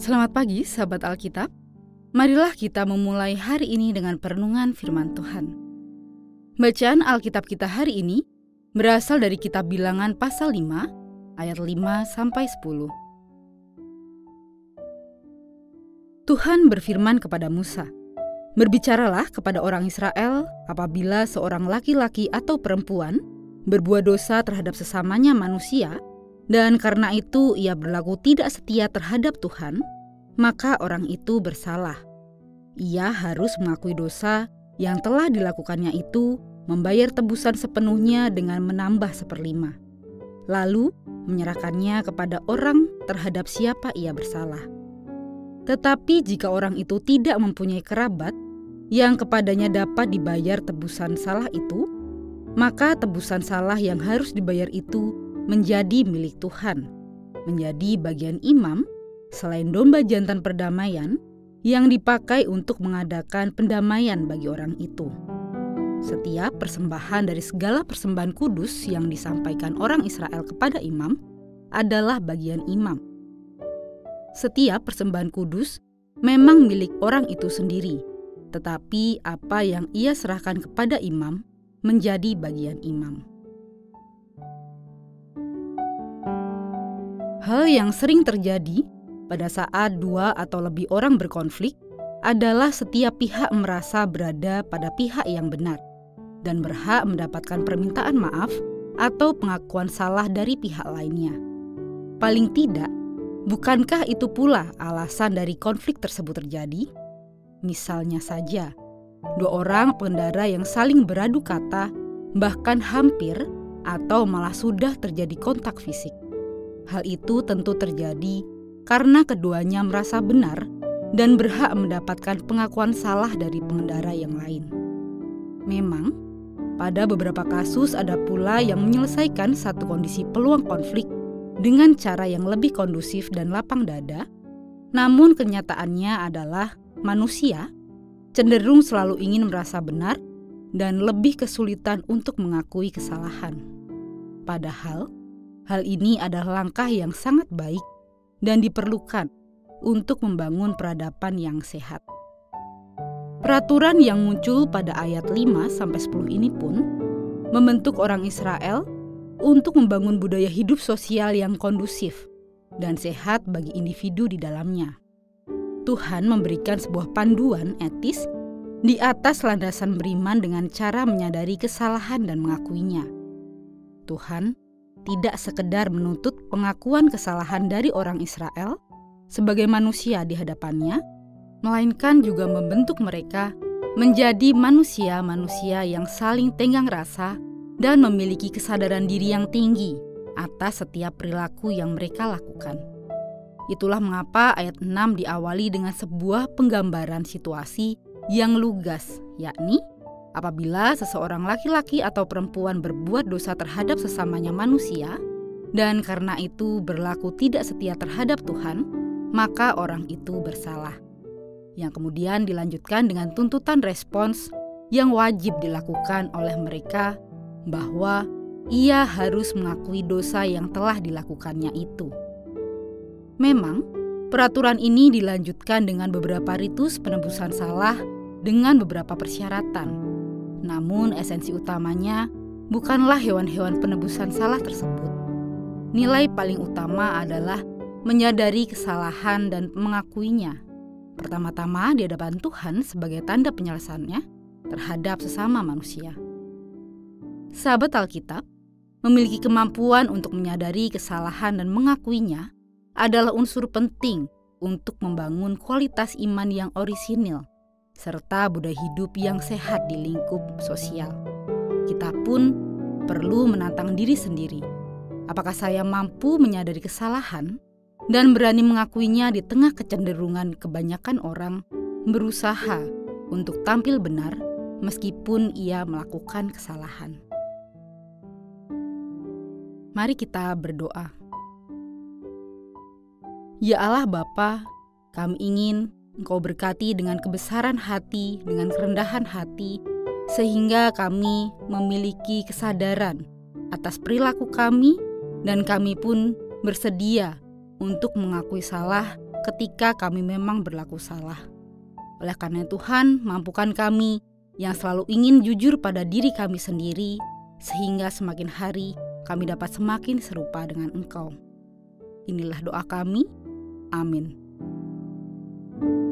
Selamat pagi, sahabat Alkitab. Marilah kita memulai hari ini dengan perenungan firman Tuhan. Bacaan Alkitab kita hari ini berasal dari kitab Bilangan pasal 5 ayat 5 sampai 10. Tuhan berfirman kepada Musa, "Berbicaralah kepada orang Israel apabila seorang laki-laki atau perempuan berbuat dosa terhadap sesamanya manusia dan karena itu ia berlaku tidak setia terhadap Tuhan, maka orang itu bersalah. Ia harus mengakui dosa yang telah dilakukannya itu, membayar tebusan sepenuhnya dengan menambah seperlima, lalu menyerahkannya kepada orang terhadap siapa ia bersalah. Tetapi jika orang itu tidak mempunyai kerabat yang kepadanya dapat dibayar tebusan salah itu, maka tebusan salah yang harus dibayar itu menjadi milik Tuhan, menjadi bagian imam selain domba jantan perdamaian yang dipakai untuk mengadakan pendamaian bagi orang itu. Setiap persembahan dari segala persembahan kudus yang disampaikan orang Israel kepada imam adalah bagian imam. Setiap persembahan kudus memang milik orang itu sendiri, tetapi apa yang ia serahkan kepada imam menjadi bagian imam. Hal yang sering terjadi pada saat dua atau lebih orang berkonflik adalah setiap pihak merasa berada pada pihak yang benar dan berhak mendapatkan permintaan maaf atau pengakuan salah dari pihak lainnya. Paling tidak, bukankah itu pula alasan dari konflik tersebut terjadi? Misalnya saja, dua orang pengendara yang saling beradu kata, bahkan hampir atau malah sudah terjadi kontak fisik. Hal itu tentu terjadi karena keduanya merasa benar dan berhak mendapatkan pengakuan salah dari pengendara yang lain. Memang, pada beberapa kasus ada pula yang menyelesaikan satu kondisi peluang konflik dengan cara yang lebih kondusif dan lapang dada, namun kenyataannya adalah manusia cenderung selalu ingin merasa benar dan lebih kesulitan untuk mengakui kesalahan. Padahal, Hal ini adalah langkah yang sangat baik dan diperlukan untuk membangun peradaban yang sehat. Peraturan yang muncul pada ayat 5 sampai 10 ini pun membentuk orang Israel untuk membangun budaya hidup sosial yang kondusif dan sehat bagi individu di dalamnya. Tuhan memberikan sebuah panduan etis di atas landasan beriman dengan cara menyadari kesalahan dan mengakuinya. Tuhan tidak sekedar menuntut pengakuan kesalahan dari orang Israel sebagai manusia di hadapannya, melainkan juga membentuk mereka menjadi manusia-manusia yang saling tenggang rasa dan memiliki kesadaran diri yang tinggi atas setiap perilaku yang mereka lakukan. Itulah mengapa ayat 6 diawali dengan sebuah penggambaran situasi yang lugas, yakni Apabila seseorang laki-laki atau perempuan berbuat dosa terhadap sesamanya manusia, dan karena itu berlaku tidak setia terhadap Tuhan, maka orang itu bersalah. Yang kemudian dilanjutkan dengan tuntutan respons yang wajib dilakukan oleh mereka bahwa ia harus mengakui dosa yang telah dilakukannya itu. Memang, peraturan ini dilanjutkan dengan beberapa ritus penebusan salah dengan beberapa persyaratan namun esensi utamanya bukanlah hewan-hewan penebusan salah tersebut. Nilai paling utama adalah menyadari kesalahan dan mengakuinya. Pertama-tama di hadapan Tuhan sebagai tanda penyelesaiannya terhadap sesama manusia. Sahabat Alkitab memiliki kemampuan untuk menyadari kesalahan dan mengakuinya adalah unsur penting untuk membangun kualitas iman yang orisinil serta budaya hidup yang sehat di lingkup sosial. Kita pun perlu menantang diri sendiri. Apakah saya mampu menyadari kesalahan dan berani mengakuinya di tengah kecenderungan kebanyakan orang berusaha untuk tampil benar meskipun ia melakukan kesalahan? Mari kita berdoa. Ya Allah Bapa, kami ingin Engkau berkati dengan kebesaran hati, dengan kerendahan hati, sehingga kami memiliki kesadaran atas perilaku kami, dan kami pun bersedia untuk mengakui salah ketika kami memang berlaku salah. Oleh karena Tuhan, mampukan kami yang selalu ingin jujur pada diri kami sendiri, sehingga semakin hari kami dapat semakin serupa dengan Engkau. Inilah doa kami. Amin. thank you